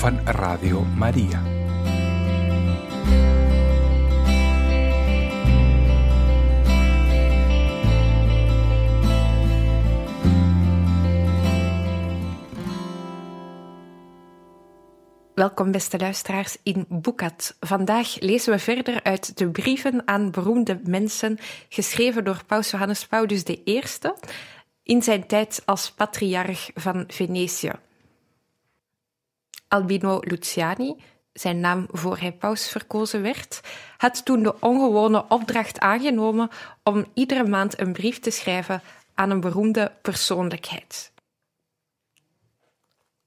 van Radio Maria. Welkom, beste luisteraars, in Boekat. Vandaag lezen we verder uit de brieven aan beroemde mensen, geschreven door Paus Johannes Paulus I in zijn tijd als patriarch van Venetië. Albino Luciani, zijn naam voor hij paus verkozen werd, had toen de ongewone opdracht aangenomen om iedere maand een brief te schrijven aan een beroemde persoonlijkheid.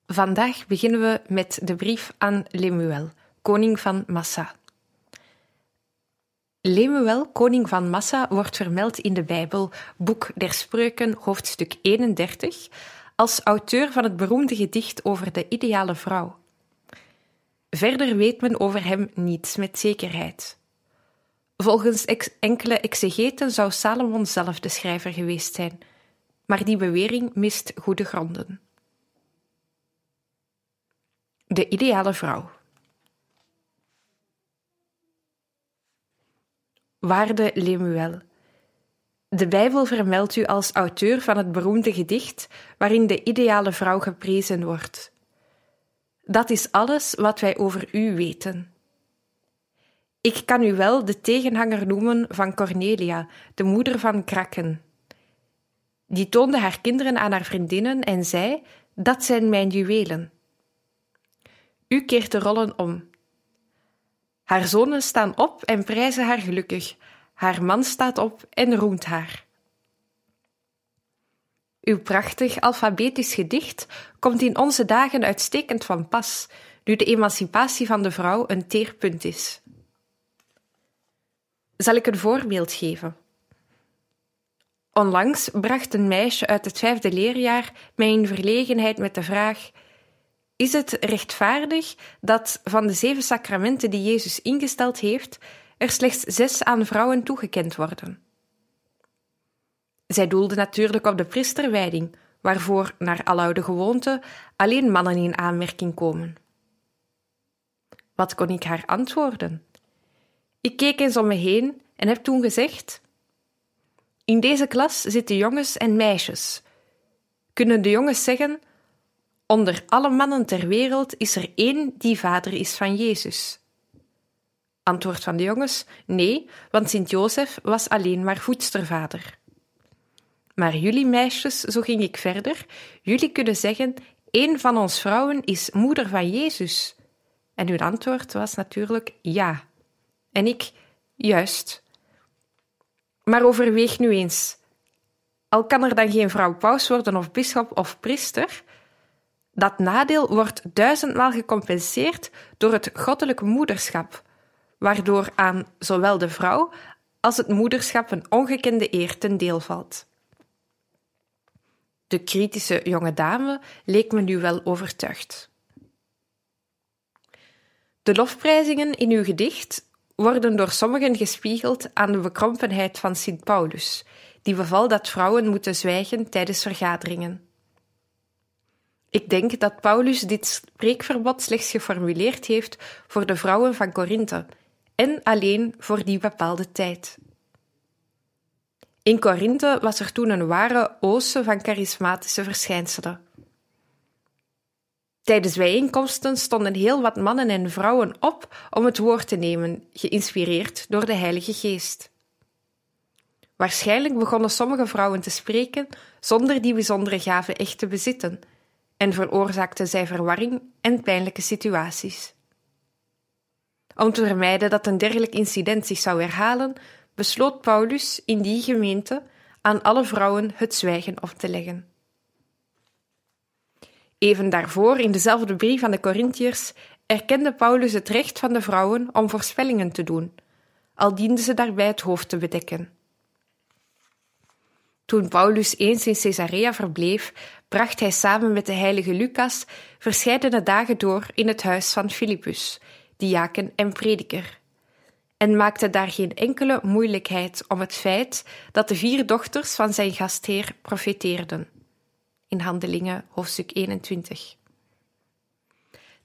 Vandaag beginnen we met de brief aan Lemuel, koning van Massa. Lemuel, koning van Massa, wordt vermeld in de Bijbel, Boek der Spreuken, hoofdstuk 31, als auteur van het beroemde gedicht over de ideale vrouw. Verder weet men over hem niets met zekerheid. Volgens enkele exegeten zou Salomon zelf de schrijver geweest zijn, maar die bewering mist goede gronden. De ideale vrouw. Waarde Lemuel. De Bijbel vermeldt u als auteur van het beroemde gedicht waarin de ideale vrouw geprezen wordt. Dat is alles wat wij over u weten. Ik kan u wel de tegenhanger noemen van Cornelia, de moeder van Kraken. Die toonde haar kinderen aan haar vriendinnen en zei: Dat zijn mijn juwelen. U keert de rollen om. Haar zonen staan op en prijzen haar gelukkig. Haar man staat op en roemt haar. Uw prachtig alfabetisch gedicht komt in onze dagen uitstekend van pas, nu de emancipatie van de vrouw een teerpunt is. Zal ik een voorbeeld geven? Onlangs bracht een meisje uit het vijfde leerjaar mij in verlegenheid met de vraag: Is het rechtvaardig dat van de zeven sacramenten die Jezus ingesteld heeft, er slechts zes aan vrouwen toegekend worden? Zij doelde natuurlijk op de priesterwijding, waarvoor, naar aloude gewoonte, alleen mannen in aanmerking komen. Wat kon ik haar antwoorden? Ik keek eens om me heen en heb toen gezegd: In deze klas zitten jongens en meisjes. Kunnen de jongens zeggen: Onder alle mannen ter wereld is er één die vader is van Jezus? Antwoord van de jongens: Nee, want Sint Jozef was alleen maar voedstervader. Maar jullie meisjes, zo ging ik verder, jullie kunnen zeggen: één van ons vrouwen is moeder van Jezus. En hun antwoord was natuurlijk ja. En ik, juist. Maar overweeg nu eens. Al kan er dan geen vrouw paus worden of bisschop of priester, dat nadeel wordt duizendmaal gecompenseerd door het goddelijke moederschap, waardoor aan zowel de vrouw als het moederschap een ongekende eer ten deel valt. De kritische jonge dame leek me nu wel overtuigd. De lofprijzingen in uw gedicht worden door sommigen gespiegeld aan de bekrompenheid van Sint Paulus, die beval dat vrouwen moeten zwijgen tijdens vergaderingen. Ik denk dat Paulus dit spreekverbod slechts geformuleerd heeft voor de vrouwen van Korinthe en alleen voor die bepaalde tijd. In Korinthe was er toen een ware oase van charismatische verschijnselen. Tijdens bijeenkomsten stonden heel wat mannen en vrouwen op om het woord te nemen, geïnspireerd door de Heilige Geest. Waarschijnlijk begonnen sommige vrouwen te spreken zonder die bijzondere gave echt te bezitten, en veroorzaakten zij verwarring en pijnlijke situaties. Om te vermijden dat een dergelijk incident zich zou herhalen, besloot Paulus in die gemeente aan alle vrouwen het zwijgen op te leggen. Even daarvoor, in dezelfde brief aan de Corinthiërs, erkende Paulus het recht van de vrouwen om voorspellingen te doen, al dienden ze daarbij het hoofd te bedekken. Toen Paulus eens in Caesarea verbleef, bracht hij samen met de heilige Lucas verscheidene dagen door in het huis van Filippus, diaken en prediker, en maakte daar geen enkele moeilijkheid om het feit dat de vier dochters van zijn gastheer profeteerden. In Handelingen, hoofdstuk 21.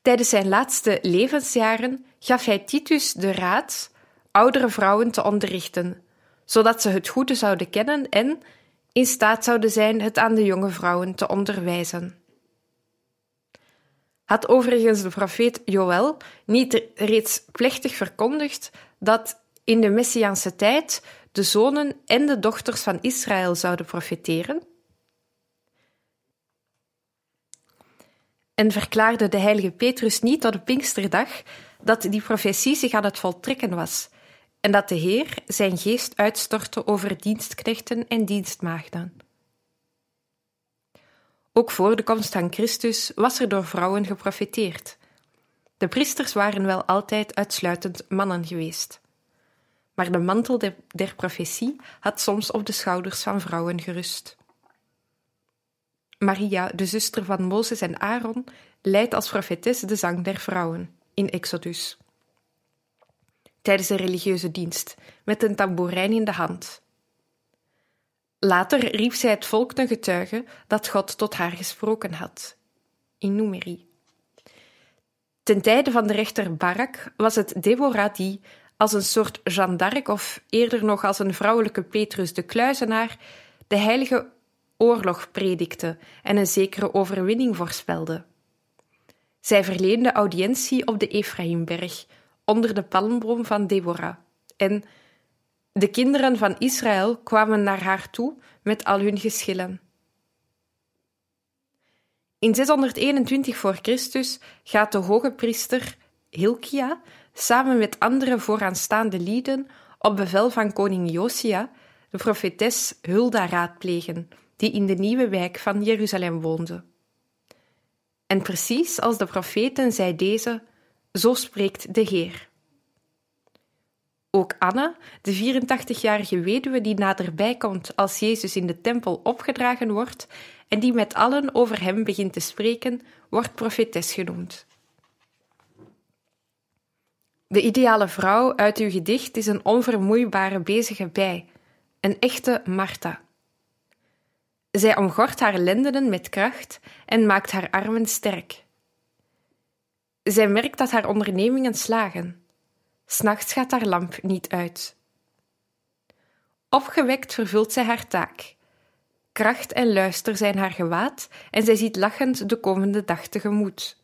Tijdens zijn laatste levensjaren gaf hij Titus de raad oudere vrouwen te onderrichten, zodat ze het goede zouden kennen en in staat zouden zijn het aan de jonge vrouwen te onderwijzen. Had overigens de profeet Joël niet reeds plechtig verkondigd dat in de Messiaanse tijd de zonen en de dochters van Israël zouden profeteren? En verklaarde de heilige Petrus niet tot de Pinksterdag dat die profetie zich aan het voltrekken was en dat de Heer zijn geest uitstortte over dienstknechten en dienstmaagden. Ook voor de komst van Christus was er door vrouwen geprofeteerd. De priesters waren wel altijd uitsluitend mannen geweest. Maar de mantel der, profetie had soms op de schouders van vrouwen gerust. Maria, de zuster van Mozes en Aaron, leidt als profetes de zang der vrouwen in Exodus tijdens een religieuze dienst, met een tamboerijn in de hand. Later riep zij het volk ten getuige dat God tot haar gesproken had. In Numeri. Ten tijde van de rechter Barak was het Deborah die, als een soort Jeanne d'Arc of eerder nog als een vrouwelijke Petrus de Kluizenaar, de heilige oorlog predikte en een zekere overwinning voorspelde. Zij verleende audiëntie op de Ephraimberg, onder de palmboom van Deborah. En de kinderen van Israël kwamen naar haar toe met al hun geschillen. In 621 voor Christus gaat de hoge priester Hilkia samen met andere vooraanstaande lieden op bevel van koning Josia de profetes Hulda raadplegen, die in de nieuwe wijk van Jeruzalem woonde. En precies als de profeten zei deze zo spreekt de Heer. Ook Anna, de 84-jarige weduwe die naderbij komt als Jezus in de tempel opgedragen wordt en die met allen over hem begint te spreken, wordt profetes genoemd. De ideale vrouw uit uw gedicht is een onvermoeibare bezige bij, een echte Martha. Zij omgort haar lendenen met kracht en maakt haar armen sterk. Zij merkt dat haar ondernemingen slagen. S'nachts gaat haar lamp niet uit. Opgewekt vervult zij haar taak. Kracht en luister zijn haar gewaad en zij ziet lachend de komende dag tegemoet.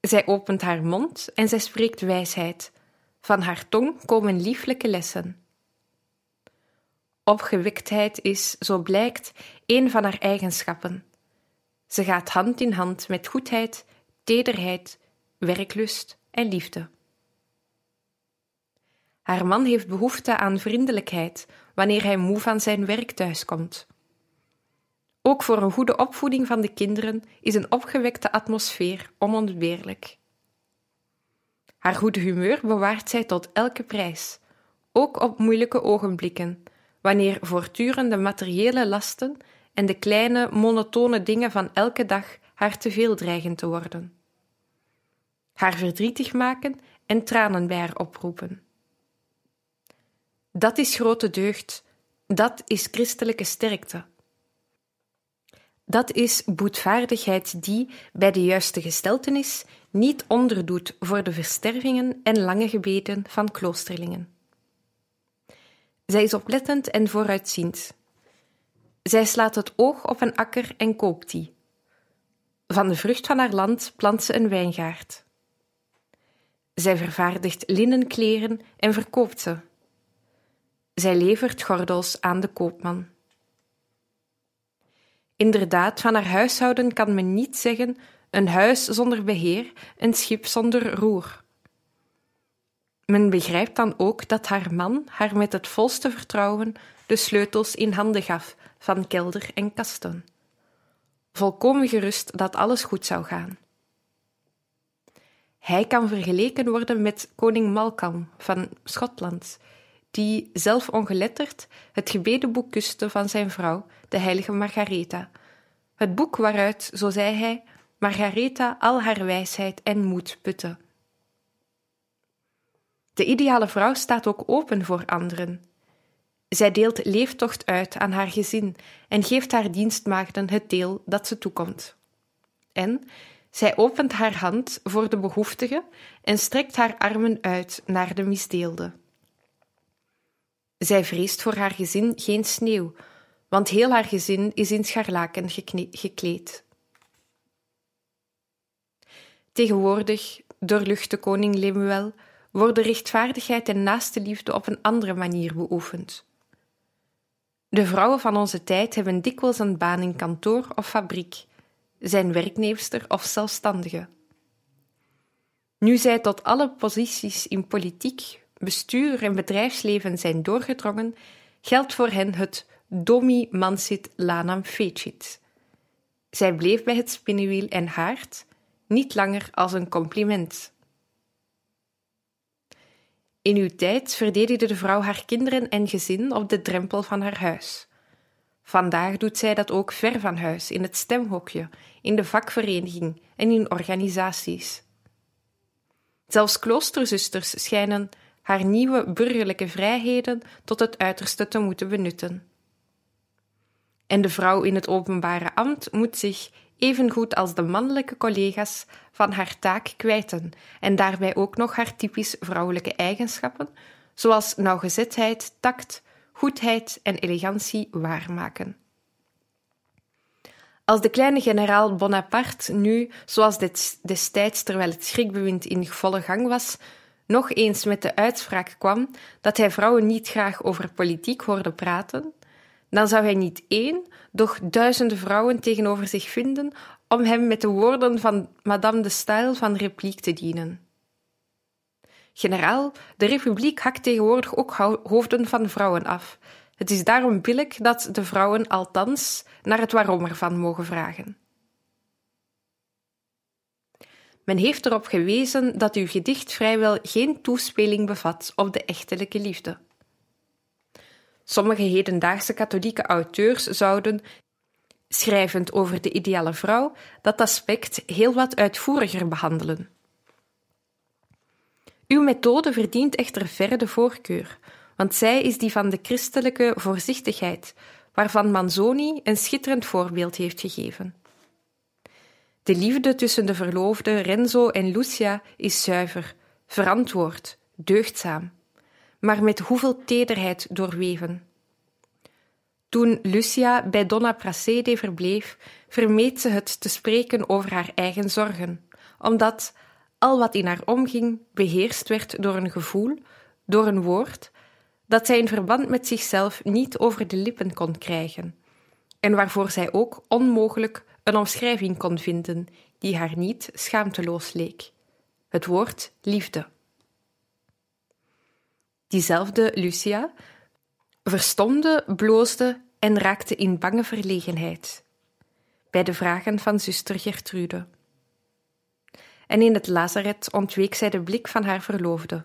Zij opent haar mond en zij spreekt wijsheid. Van haar tong komen lieflijke lessen. Opgewektheid is, zo blijkt, een van haar eigenschappen. Ze gaat hand in hand met goedheid, tederheid, werklust en liefde. Haar man heeft behoefte aan vriendelijkheid wanneer hij moe van zijn werk thuiskomt. Ook voor een goede opvoeding van de kinderen is een opgewekte atmosfeer onontbeerlijk. Haar goede humeur bewaart zij tot elke prijs, ook op moeilijke ogenblikken, wanneer voortdurende materiële lasten en de kleine, monotone dingen van elke dag haar te veel dreigen te worden. Haar verdrietig maken en tranen bij haar oproepen. Dat is grote deugd, dat is christelijke sterkte. Dat is boetvaardigheid die, bij de juiste gesteltenis, niet onderdoet voor de verstervingen en lange gebeden van kloosterlingen. Zij is oplettend en vooruitziend. Zij slaat het oog op een akker en koopt die. Van de vrucht van haar land plant ze een wijngaard. Zij vervaardigt linnenkleren en verkoopt ze zij levert gordels aan de koopman. Inderdaad, van haar huishouden kan men niet zeggen een huis zonder beheer, een schip zonder roer. Men begrijpt dan ook dat haar man haar met het volste vertrouwen de sleutels in handen gaf van kelder en kasten. Volkomen gerust dat alles goed zou gaan. Hij kan vergeleken worden met koning Malcolm van Schotland, die zelf ongeletterd het gebedenboek kuste van zijn vrouw, de heilige Margaretha. Het boek waaruit, zo zei hij, Margaretha al haar wijsheid en moed putte. De ideale vrouw staat ook open voor anderen. Zij deelt leeftocht uit aan haar gezin en geeft haar dienstmaagden het deel dat ze toekomt. En zij opent haar hand voor de behoeftige en strekt haar armen uit naar de misdeelde. Zij vreest voor haar gezin geen sneeuw, want heel haar gezin is in scharlaken gekleed. Tegenwoordig doorluchte koning Lemuel worden rechtvaardigheid en naaste liefde op een andere manier beoefend. De vrouwen van onze tijd hebben dikwijls een baan in kantoor of fabriek, zijn werknemster of zelfstandige. Nu zij tot alle posities in politiek, bestuur en bedrijfsleven zijn doorgedrongen, geldt voor hen het domi mansit lanam fecit. Zij bleef bij het spinnenwiel en haard, niet langer als een compliment. In uw tijd verdedigde de vrouw haar kinderen en gezin op de drempel van haar huis. Vandaag doet zij dat ook ver van huis, in het stemhokje, in de vakvereniging en in organisaties. Zelfs kloosterzusters schijnen haar nieuwe burgerlijke vrijheden tot het uiterste te moeten benutten. En de vrouw in het openbare ambt moet zich, evengoed als de mannelijke collega's, van haar taak kwijten en daarbij ook nog haar typisch vrouwelijke eigenschappen, zoals nauwgezetheid, tact, goedheid en elegantie waarmaken. Als de kleine generaal Bonaparte nu, zoals destijds terwijl het schrikbewind in volle gang was, nog eens met de uitspraak kwam dat hij vrouwen niet graag over politiek hoorde praten, dan zou hij niet één, doch duizenden vrouwen tegenover zich vinden om hem met de woorden van Madame de Staël van repliek te dienen. Generaal, de republiek hakt tegenwoordig ook hoofden van vrouwen af. Het is daarom billig dat de vrouwen althans naar het waarom ervan mogen vragen. Men heeft erop gewezen dat uw gedicht vrijwel geen toespeling bevat op de echtelijke liefde. Sommige hedendaagse katholieke auteurs zouden, schrijvend over de ideale vrouw, dat aspect heel wat uitvoeriger behandelen. Uw methode verdient echter verre de voorkeur, want zij is die van de christelijke voorzichtigheid, waarvan Manzoni een schitterend voorbeeld heeft gegeven. De liefde tussen de verloofden Renzo en Lucia is zuiver, verantwoord, deugdzaam, maar met hoeveel tederheid doorweven. Toen Lucia bij Donna Pracede verbleef, vermeed ze het te spreken over haar eigen zorgen, omdat al wat in haar omging beheerst werd door een gevoel, door een woord, dat zij in verband met zichzelf niet over de lippen kon krijgen, en waarvoor zij ook onmogelijk een omschrijving kon vinden die haar niet schaamteloos leek: het woord liefde. Diezelfde Lucia verstomde, bloosde en raakte in bange verlegenheid bij de vragen van zuster Gertrude. En in het lazaret ontweek zij de blik van haar verloofde.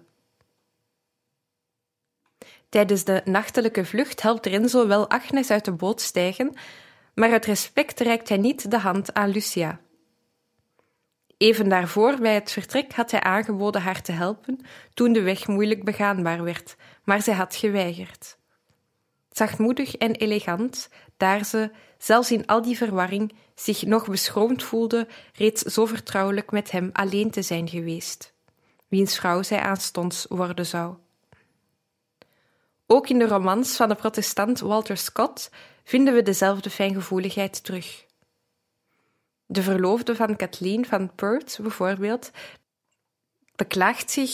Tijdens de nachtelijke vlucht helpt Renzo wel Agnes uit de boot stijgen, maar uit respect reikt hij niet de hand aan Lucia. Even daarvoor, bij het vertrek, had hij aangeboden haar te helpen toen de weg moeilijk begaanbaar werd, maar zij had geweigerd. Zachtmoedig en elegant, daar ze, zelfs in al die verwarring, zich nog beschroomd voelde reeds zo vertrouwelijk met hem alleen te zijn geweest, wiens vrouw zij aanstonds worden zou. Ook in de romans van de protestant Walter Scott vinden we dezelfde fijngevoeligheid terug. De verloofde van Kathleen van Perth, bijvoorbeeld, beklaagt zich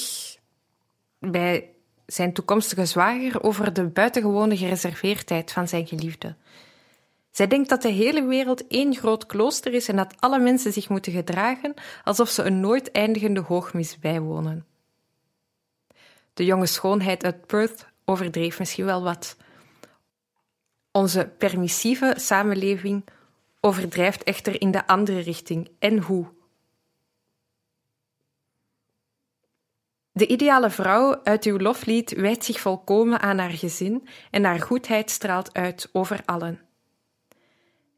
bij zijn toekomstige zwager over de buitengewone gereserveerdheid van zijn geliefde. Zij denkt dat de hele wereld één groot klooster is en dat alle mensen zich moeten gedragen alsof ze een nooit eindigende hoogmis bijwonen. De jonge schoonheid uit Perth overdreef misschien wel wat. Onze permissieve samenleving overdrijft echter in de andere richting. En hoe? De ideale vrouw uit uw loflied wijdt zich volkomen aan haar gezin en haar goedheid straalt uit over allen.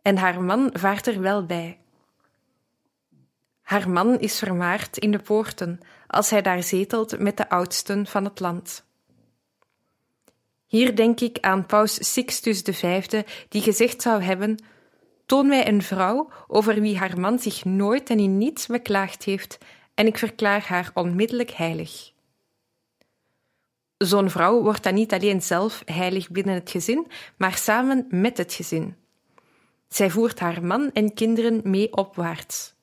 En haar man vaart er wel bij. Haar man is vermaard in de poorten, als hij daar zetelt met de oudsten van het land. Hier denk ik aan Paus Sixtus V, die gezegd zou hebben: Toon mij een vrouw over wie haar man zich nooit en in niets beklaagd heeft, en ik verklaar haar onmiddellijk heilig. Zo'n vrouw wordt dan niet alleen zelf heilig binnen het gezin, maar samen met het gezin. Zij voert haar man en kinderen mee opwaarts.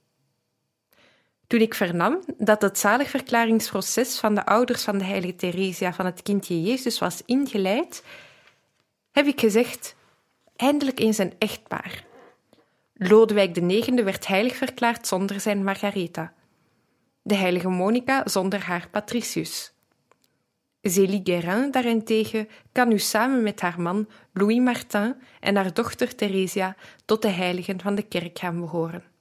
Toen ik vernam dat het zaligverklaringsproces van de ouders van de heilige Theresia van het kindje Jezus was ingeleid, heb ik gezegd: eindelijk eens een echtpaar. Lodewijk IX werd heilig verklaard zonder zijn Margaretha. De heilige Monica zonder haar Patricius. Zélie Guérin daarentegen kan nu samen met haar man Louis Martin en haar dochter Theresia tot de heiligen van de kerk gaan behoren.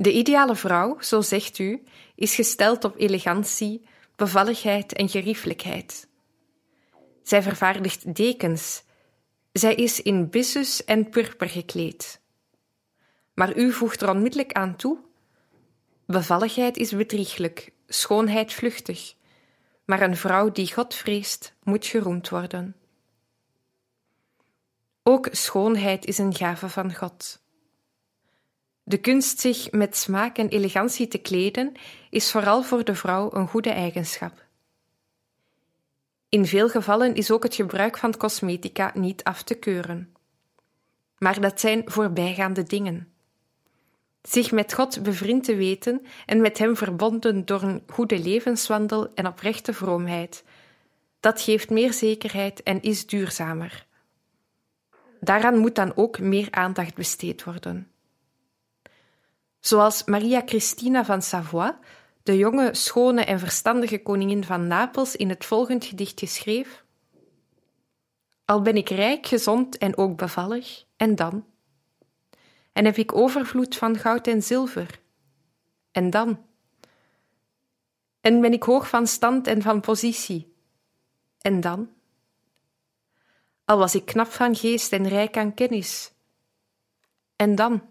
De ideale vrouw, zo zegt u, is gesteld op elegantie, bevalligheid en geriefelijkheid. Zij vervaardigt dekens. Zij is in bissus en purper gekleed. Maar u voegt er onmiddellijk aan toe: bevalligheid is bedrieglijk, schoonheid vluchtig, maar een vrouw die God vreest, moet geroemd worden. Ook schoonheid is een gave van God. De kunst zich met smaak en elegantie te kleden is vooral voor de vrouw een goede eigenschap. In veel gevallen is ook het gebruik van cosmetica niet af te keuren. Maar dat zijn voorbijgaande dingen. Zich met God bevriend te weten en met Hem verbonden door een goede levenswandel en oprechte vroomheid, dat geeft meer zekerheid en is duurzamer. Daaraan moet dan ook meer aandacht besteed worden. Zoals Maria Cristina van Savoie, de jonge, schone en verstandige koningin van Napels, in het volgend gedichtje schreef: Al ben ik rijk, gezond en ook bevallig, en dan? En heb ik overvloed van goud en zilver, en dan? En ben ik hoog van stand en van positie, en dan? Al was ik knap van geest en rijk aan kennis, en dan?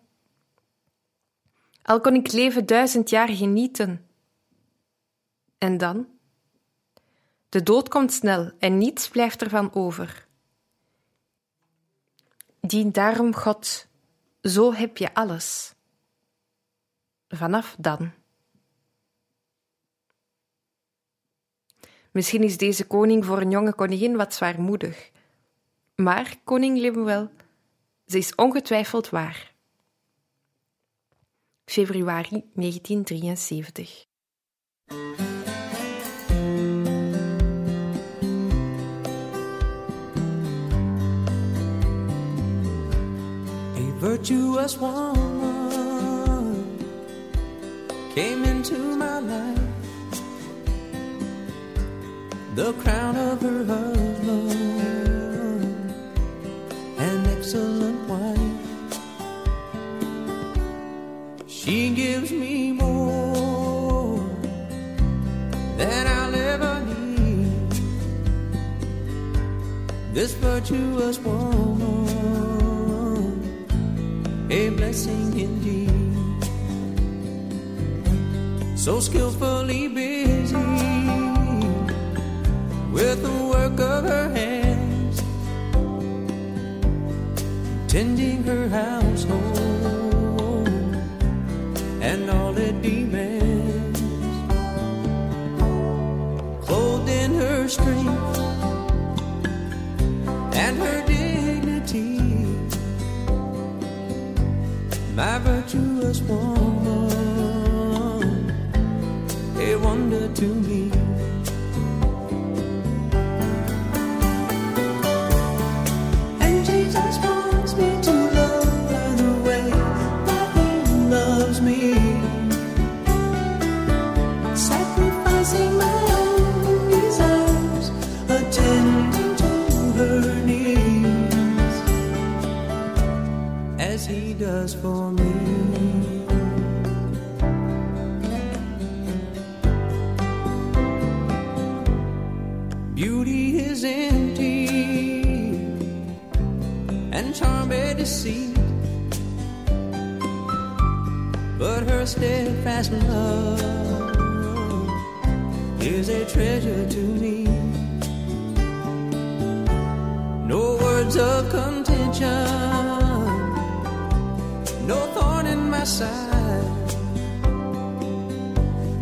Al kon ik leven duizend jaar genieten. En dan? De dood komt snel en niets blijft ervan over. Dien daarom God, zo heb je alles. Vanaf dan. Misschien is deze koning voor een jonge koningin wat zwaarmoedig. Maar, koning Lemuel, ze is ongetwijfeld waar februari 1973. A virtuous woman came into my life, the crown of her husband, This virtuous woman, a blessing indeed. So skillfully busy with the work of her hands, tending her household and all it demands. Clothed in her strength my virtuous woman, a wonder to me. And Jesus wants me to love her the way that He loves me. Sacrificing my own desires, attending to her needs, he does for me. Beauty is empty and charm may deceit. but her steadfast love is a treasure to me. No words of contention no thorn in my side,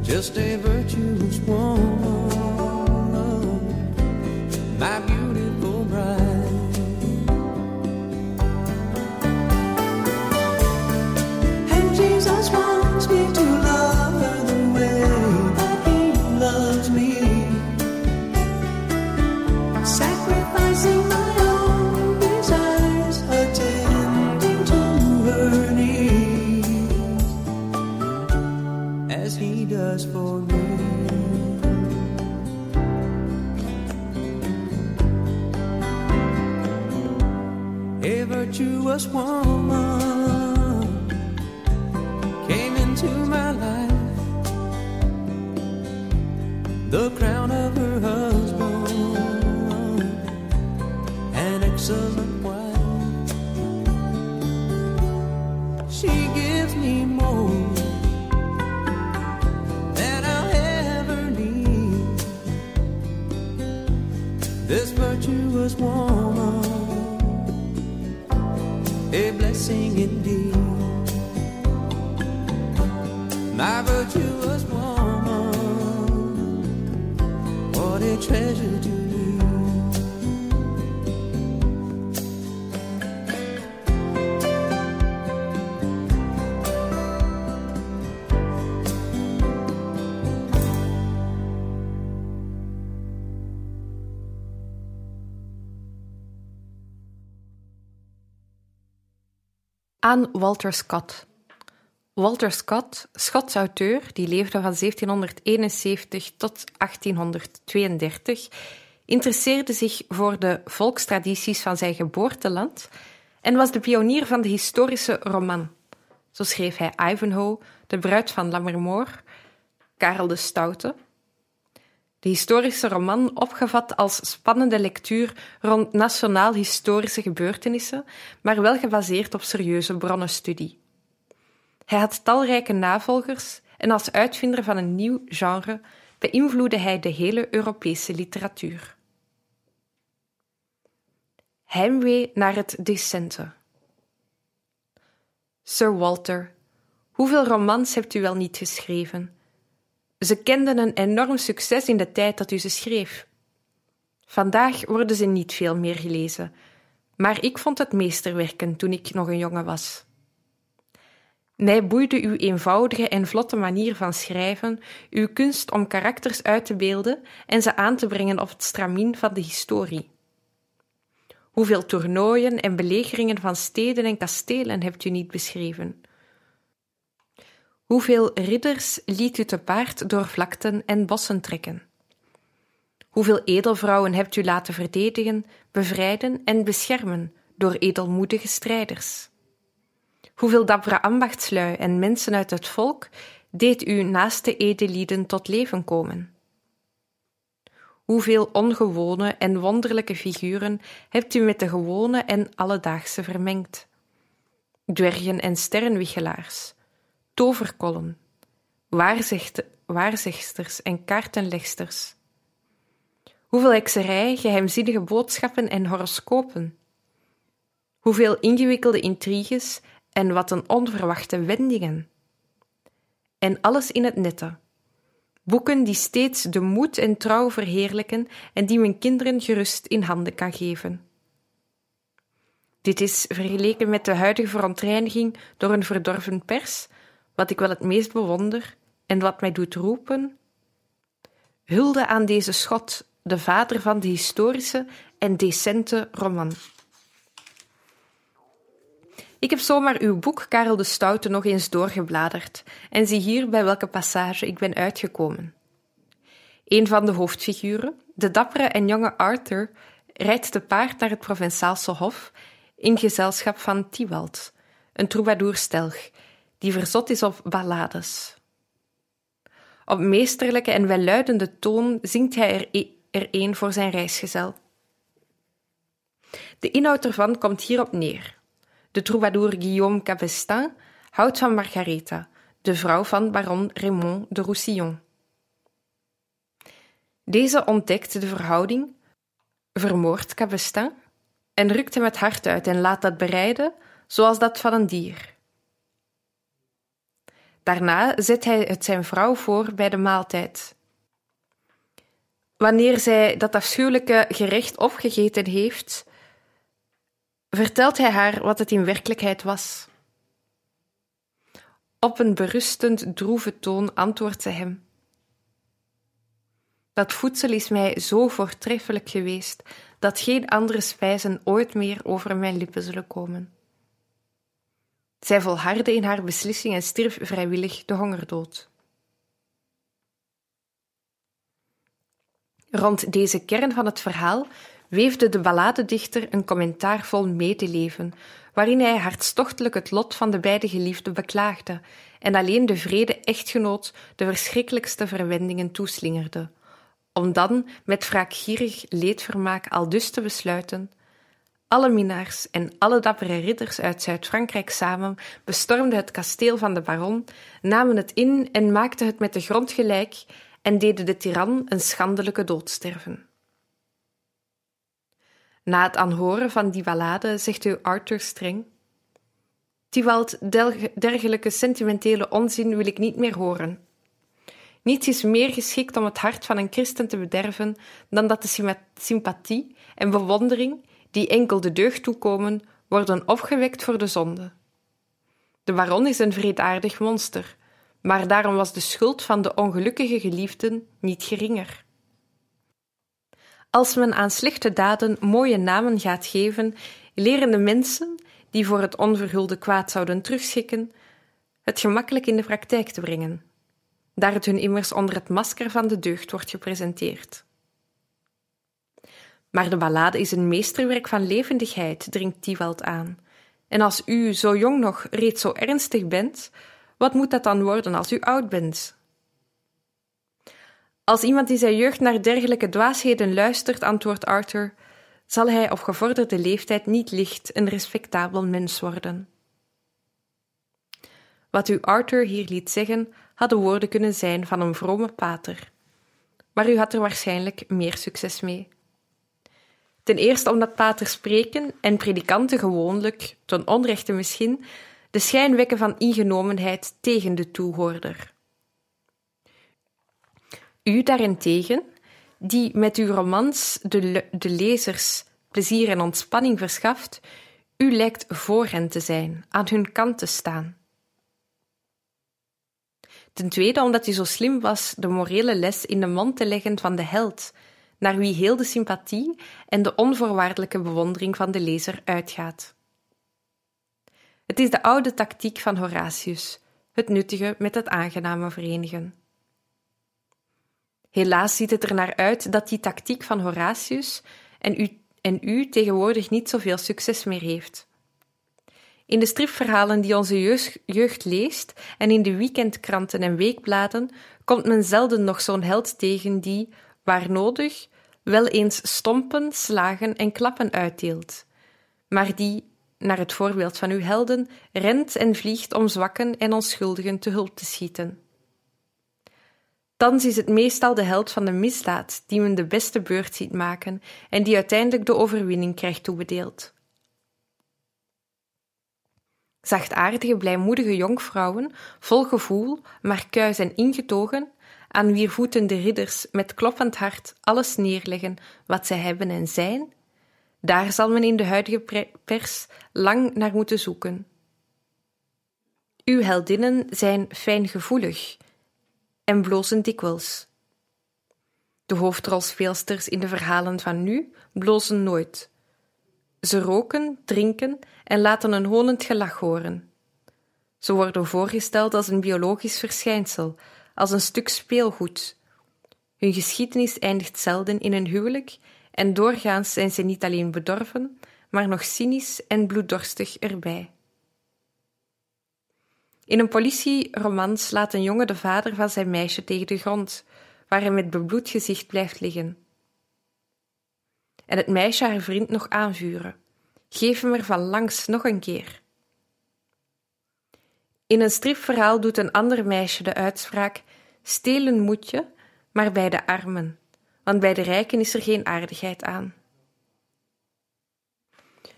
just a virtuous woman, for me. A virtuous woman came into my life, the crown of virtuous woman, Walter Scott. Walter Scott, Schots auteur, die leefde van 1771 tot 1832, interesseerde zich voor de volkstradities van zijn geboorteland en was de pionier van de historische roman. Zo schreef hij Ivanhoe, de bruid van Lammermoor, Karel de Stoute. De historische roman, opgevat als spannende lectuur rond nationaal-historische gebeurtenissen, maar wel gebaseerd op serieuze bronnenstudie. Hij had talrijke navolgers en als uitvinder van een nieuw genre beïnvloedde hij de hele Europese literatuur. Heimwee naar het decente. Sir Walter, hoeveel romans hebt u wel niet geschreven? Ze kenden een enorm succes in de tijd dat u ze schreef. Vandaag worden ze niet veel meer gelezen, maar ik vond het meesterwerken toen ik nog een jongen was. Mij boeide uw eenvoudige en vlotte manier van schrijven, uw kunst om karakters uit te beelden en ze aan te brengen op het stramien van de historie. Hoeveel toernooien en belegeringen van steden en kastelen hebt u niet beschreven? Hoeveel ridders liet u te paard door vlakten en bossen trekken? Hoeveel edelvrouwen hebt u laten verdedigen, bevrijden en beschermen door edelmoedige strijders? Hoeveel dappere ambachtslui en mensen uit het volk deed u naast de edelieden tot leven komen? Hoeveel ongewone en wonderlijke figuren hebt u met de gewone en alledaagse vermengd? Dwergen en sterrenwichelaars, toverkollen, waarzegsters en kaartenlegsters. Hoeveel hekserij, geheimzinnige boodschappen en horoscopen. Hoeveel ingewikkelde intriges en wat een onverwachte wendingen. En alles in het nette. Boeken die steeds de moed en trouw verheerlijken en die men kinderen gerust in handen kan geven. Dit is, vergeleken met de huidige verontreiniging door een verdorven pers, wat ik wel het meest bewonder en wat mij doet roepen. Hulde aan deze schot, de vader van de historische en decente roman. Ik heb zomaar uw boek Karel de Stoute nog eens doorgebladerd en zie hier bij welke passage ik ben uitgekomen. Een van de hoofdfiguren, de dappere en jonge Arthur, rijdt te paard naar het Provençaalse hof in gezelschap van Tywald, een troubadour-stelg, die verzot is op ballades. Op meesterlijke en welluidende toon zingt hij er, e- een voor zijn reisgezel. De inhoud ervan komt hierop neer. De troubadour Guillaume Cabestin houdt van Margaretha, de vrouw van baron Raymond de Roussillon. Deze ontdekt de verhouding, vermoordt Cabestin en rukt hem het hart uit en laat dat bereiden zoals dat van een dier. Daarna zet hij het zijn vrouw voor bij de maaltijd. Wanneer zij dat afschuwelijke gerecht opgegeten heeft, vertelt hij haar wat het in werkelijkheid was. Op een berustend, droeve toon antwoordt ze hem. Dat voedsel is mij zo voortreffelijk geweest dat geen andere spijzen ooit meer over mijn lippen zullen komen. Zij volhardde in haar beslissing en stierf vrijwillig de hongerdood. Rond deze kern van het verhaal weefde de balladedichter een commentaar vol medeleven, waarin hij hartstochtelijk het lot van de beide geliefden beklaagde en alleen de vrede echtgenoot de verschrikkelijkste verwendingen toeslingerde, om dan met wraakgierig leedvermaak aldus te besluiten alle minnaars en alle dappere ridders uit Zuid-Frankrijk samen bestormden het kasteel van de baron, namen het in en maakten het met de grond gelijk en deden de tiran een schandelijke dood sterven. Na het aanhoren van die ballade zegt u Arthur streng: Tiwald, dergelijke sentimentele onzin wil ik niet meer horen. Niets is meer geschikt om het hart van een christen te bederven dan dat de sympathie en bewondering die enkel de deugd toekomen, worden opgewekt voor de zonde. De baron is een vreedaardig monster, maar daarom was de schuld van de ongelukkige geliefden niet geringer. Als men aan slechte daden mooie namen gaat geven, leren de mensen, die voor het onverhulde kwaad zouden terugschikken, het gemakkelijk in de praktijk te brengen, daar het hun immers onder het masker van de deugd wordt gepresenteerd. Maar de ballade is een meesterwerk van levendigheid, dringt Tiwald aan. En als u zo jong nog reeds zo ernstig bent, wat moet dat dan worden als u oud bent? Als iemand in zijn jeugd naar dergelijke dwaasheden luistert, antwoordt Arthur, zal hij op gevorderde leeftijd niet licht een respectabel mens worden. Wat u Arthur hier liet zeggen, hadden woorden kunnen zijn van een vrome pater. Maar u had er waarschijnlijk meer succes mee. Ten eerste omdat paters spreken en predikanten gewoonlijk, ten onrechte misschien, de schijn wekken van ingenomenheid tegen de toehoorder. U daarentegen, die met uw romans de, de lezers plezier en ontspanning verschaft, u lijkt voor hen te zijn, aan hun kant te staan. Ten tweede omdat u zo slim was de morele les in de mond te leggen van de held, naar wie heel de sympathie en de onvoorwaardelijke bewondering van de lezer uitgaat. Het is de oude tactiek van Horatius, het nuttige met het aangename verenigen. Helaas ziet het er naar uit dat die tactiek van Horatius en u, en u tegenwoordig niet zoveel succes meer heeft. In de stripverhalen die onze jeugd, jeugd leest en in de weekendkranten en weekbladen komt men zelden nog zo'n held tegen die, waar nodig, wel eens stompen, slagen en klappen uitdeelt, maar die, naar het voorbeeld van uw helden, rent en vliegt om zwakken en onschuldigen te hulp te schieten. Thans is het meestal de held van de misdaad die men de beste beurt ziet maken en die uiteindelijk de overwinning krijgt toebedeeld. Zachtaardige, blijmoedige jonkvrouwen, vol gevoel, maar kuis en ingetogen, aan wier voeten de ridders met kloppend hart alles neerleggen wat zij hebben en zijn, daar zal men in de huidige pers lang naar moeten zoeken. Uw heldinnen zijn fijngevoelig en blozen dikwijls. De hoofdrolspeelsters in de verhalen van nu blozen nooit. Ze roken, drinken en laten een honend gelach horen. Ze worden voorgesteld als een biologisch verschijnsel, als een stuk speelgoed. Hun geschiedenis eindigt zelden in een huwelijk en doorgaans zijn ze niet alleen bedorven, maar nog cynisch en bloeddorstig erbij. In een politieroman slaat een jongen de vader van zijn meisje tegen de grond, waar hij met bebloed gezicht blijft liggen. en het meisje haar vriend nog aanvuren. Geef hem er van langs nog een keer. In een stripverhaal doet een ander meisje de uitspraak: Stelen moet je, maar bij de armen, want bij de rijken is er geen aardigheid aan.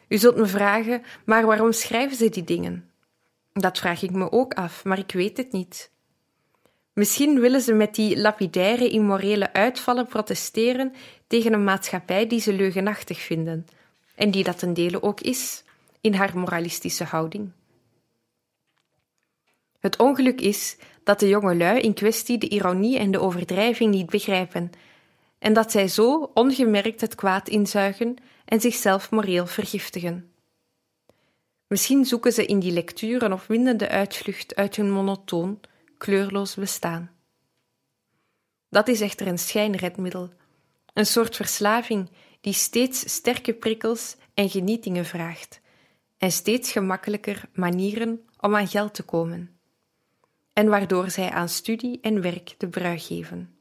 U zult me vragen, maar waarom schrijven ze die dingen? Dat vraag ik me ook af, maar ik weet het niet. Misschien willen ze met die lapidaire immorele uitvallen protesteren tegen een maatschappij die ze leugenachtig vinden, en die dat ten dele ook is, in haar moralistische houding. Het ongeluk is dat de jongelui in kwestie de ironie en de overdrijving niet begrijpen, en dat zij zo ongemerkt het kwaad inzuigen en zichzelf moreel vergiftigen. Misschien zoeken ze in die lectuur een opwindende uitvlucht uit hun monotoon, kleurloos bestaan. Dat is echter een schijnredmiddel, een soort verslaving die steeds sterke prikkels en genietingen vraagt en steeds gemakkelijker manieren om aan geld te komen, en waardoor zij aan studie en werk de brui geven.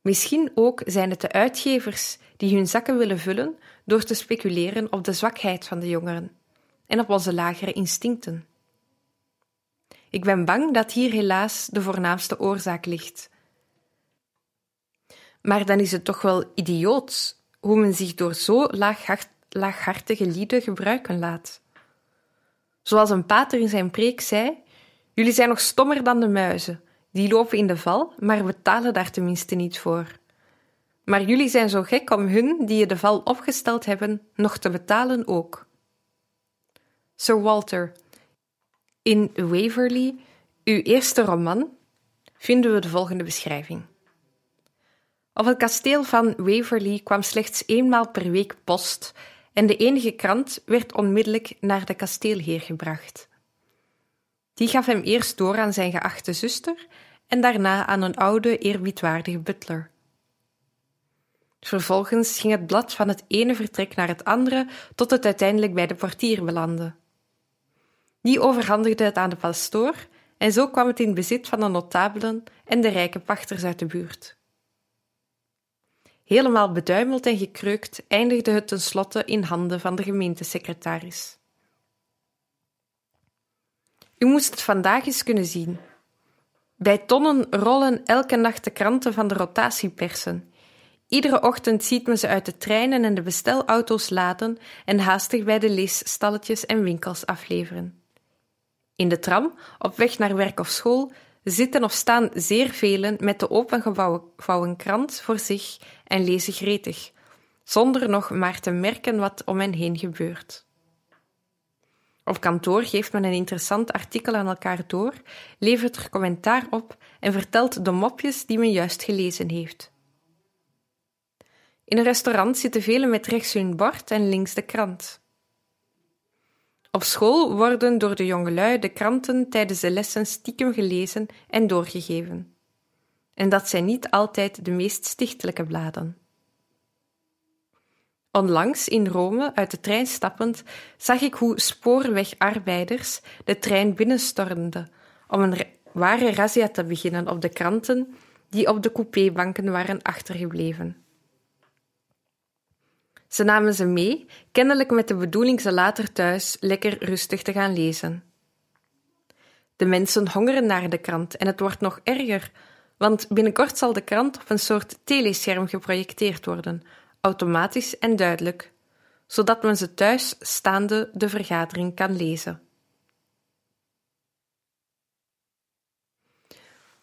Misschien ook zijn het de uitgevers die hun zakken willen vullen door te speculeren op de zwakheid van de jongeren en op onze lagere instincten. Ik ben bang dat hier helaas de voornaamste oorzaak ligt. Maar dan is het toch wel idioot hoe men zich door zo laaghart laaghartige lieden gebruiken laat. Zoals een pater in zijn preek zei: Jullie zijn nog stommer dan de muizen. Die lopen in de val, maar betalen daar tenminste niet voor. Maar jullie zijn zo gek om hun, die je de val opgesteld hebben, nog te betalen ook. Sir Walter, in Waverley, uw eerste roman, vinden we de volgende beschrijving. Op het kasteel van Waverley kwam slechts eenmaal per week post en de enige krant werd onmiddellijk naar de kasteelheer gebracht. Die gaf hem eerst door aan zijn geachte zuster en daarna aan een oude, eerbiedwaardige butler. Vervolgens ging het blad van het ene vertrek naar het andere tot het uiteindelijk bij de portier belandde. Die overhandigde het aan de pastoor en zo kwam het in bezit van de notabelen en de rijke pachters uit de buurt. Helemaal beduimeld en gekreukt eindigde het tenslotte in handen van de gemeentesecretaris. U moest het vandaag eens kunnen zien. Bij tonnen rollen elke nacht de kranten van de rotatiepersen. Iedere ochtend ziet men ze uit de treinen en de bestelauto's laden en haastig bij de leesstalletjes en winkels afleveren. In de tram, op weg naar werk of school, zitten of staan zeer velen met de opengevouwen krant voor zich en lezen gretig, zonder nog maar te merken wat om hen heen gebeurt. Op kantoor geeft men een interessant artikel aan elkaar door, levert er commentaar op en vertelt de mopjes die men juist gelezen heeft. In een restaurant zitten velen met rechts hun bord en links de krant. Op school worden door de jongelui de kranten tijdens de lessen stiekem gelezen en doorgegeven. En dat zijn niet altijd de meest stichtelijke bladen. Onlangs in Rome, uit de trein stappend, zag ik hoe spoorwegarbeiders de trein binnenstormden om een ware razzia te beginnen op de kranten die op de coupébanken waren achtergebleven. Ze namen ze mee, kennelijk met de bedoeling ze later thuis lekker rustig te gaan lezen. De mensen hongeren naar de krant en het wordt nog erger, want binnenkort zal de krant op een soort telescherm geprojecteerd worden, automatisch en duidelijk, zodat men ze thuis staande de vergadering kan lezen.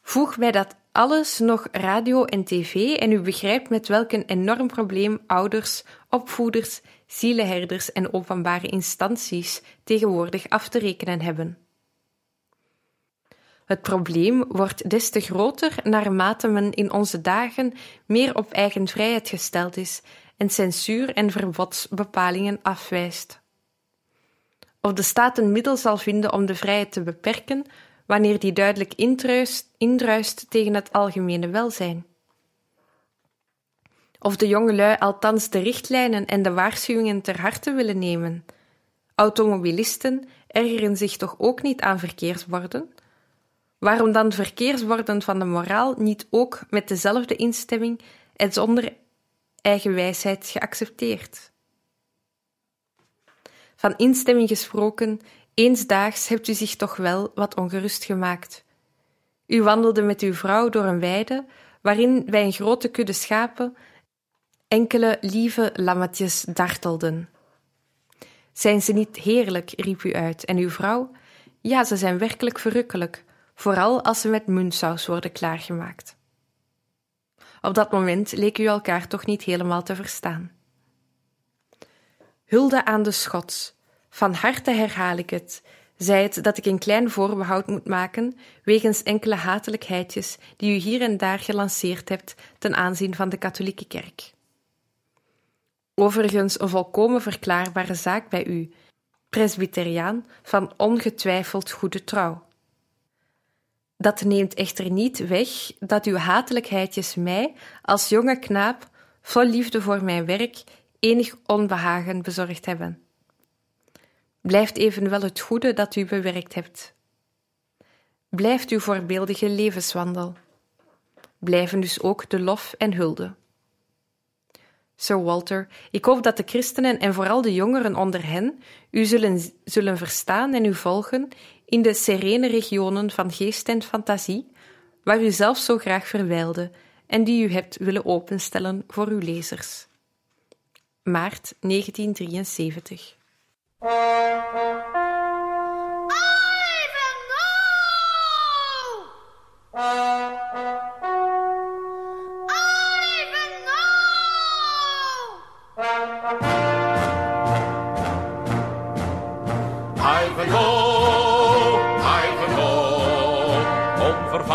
Voeg bij dat alles nog radio en tv en u begrijpt met welk een enorm probleem ouders, opvoeders, zielenherders en openbare instanties tegenwoordig af te rekenen hebben. Het probleem wordt des te groter naarmate men in onze dagen meer op eigen vrijheid gesteld is en censuur en verbodsbepalingen afwijst. Of de staat een middel zal vinden om de vrijheid te beperken, wanneer die duidelijk indruist, tegen het algemene welzijn. Of de jongelui althans de richtlijnen en de waarschuwingen ter harte willen nemen. Automobilisten ergeren zich toch ook niet aan verkeersborden? Waarom dan verkeersborden van de moraal niet ook met dezelfde instemming en zonder eigen wijsheid geaccepteerd. Van instemming gesproken, eensdaags hebt u zich toch wel wat ongerust gemaakt. U wandelde met uw vrouw door een weide waarin bij een grote kudde schapen enkele lieve lammetjes dartelden. Zijn ze niet heerlijk? riep u uit, en uw vrouw? Ja, ze zijn werkelijk verrukkelijk, vooral als ze met muntsaus worden klaargemaakt. Op dat moment leek u elkaar toch niet helemaal te verstaan. Hulde aan de schots. Van harte herhaal ik het. Zij het dat ik een klein voorbehoud moet maken wegens enkele hatelijkheidjes die u hier en daar gelanceerd hebt ten aanzien van de katholieke kerk. Overigens een volkomen verklaarbare zaak bij u, presbyteriaan van ongetwijfeld goede trouw. Dat neemt echter niet weg dat uw hatelijkheidjes mij, als jonge knaap, vol liefde voor mijn werk, enig onbehagen bezorgd hebben. Blijft evenwel het goede dat u bewerkt hebt. Blijft uw voorbeeldige levenswandel. Blijven dus ook de lof en hulde. Sir Walter, ik hoop dat de christenen en vooral de jongeren onder hen u zullen, zullen verstaan en u volgen in de serene regionen van geest en fantasie, waar u zelf zo graag verwijlde en die u hebt willen openstellen voor uw lezers. Maart 1973 Ivanhoe,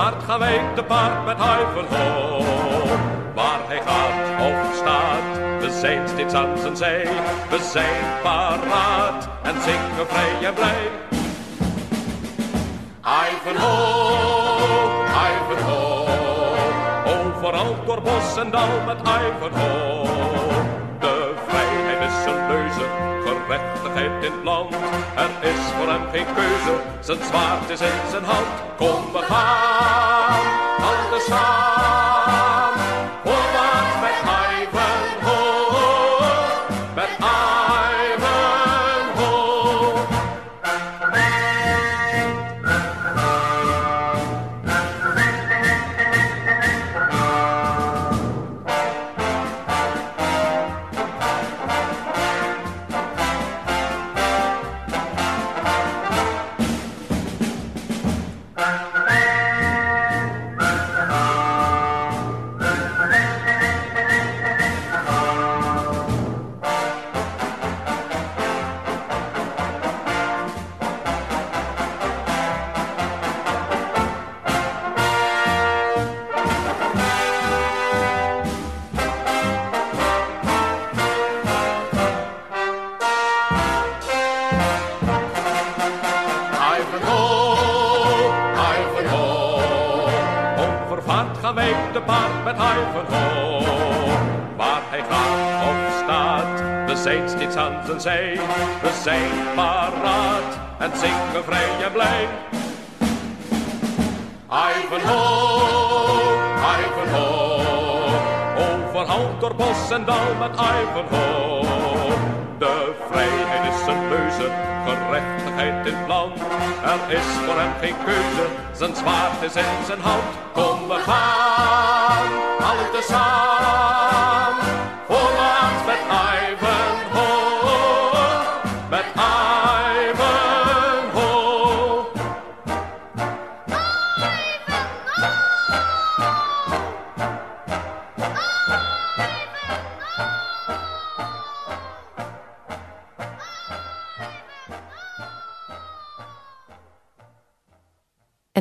Gaan wij te paard met Ivanhoe. Waar hij gaat of staat, we zijn steeds aan zijn zij. We zijn paraat en zingen vrij en blij. Ivanhoe, Ivanhoe. Overal door bos en dal met Ivanhoe. Gerechtigheid in het land. Er is voor hem geen keuze, zijn zwaard is in zijn hand. Kom, we gaan, handen samen. Wij te paard met Ivanhoe. Waar hij gaat of staat, we zijn steeds aan zijn zij. We zijn paraat en zingen vrij en blij. Ivanhoe, Ivanhoe. Overal door bos en dal met Ivanhoe. De vrijheid is een leuze, gerechtigheid in land. Er is voor hem geen keuze, zijn zwaard is in zijn hand. Kom, we gaan, alle tezamen.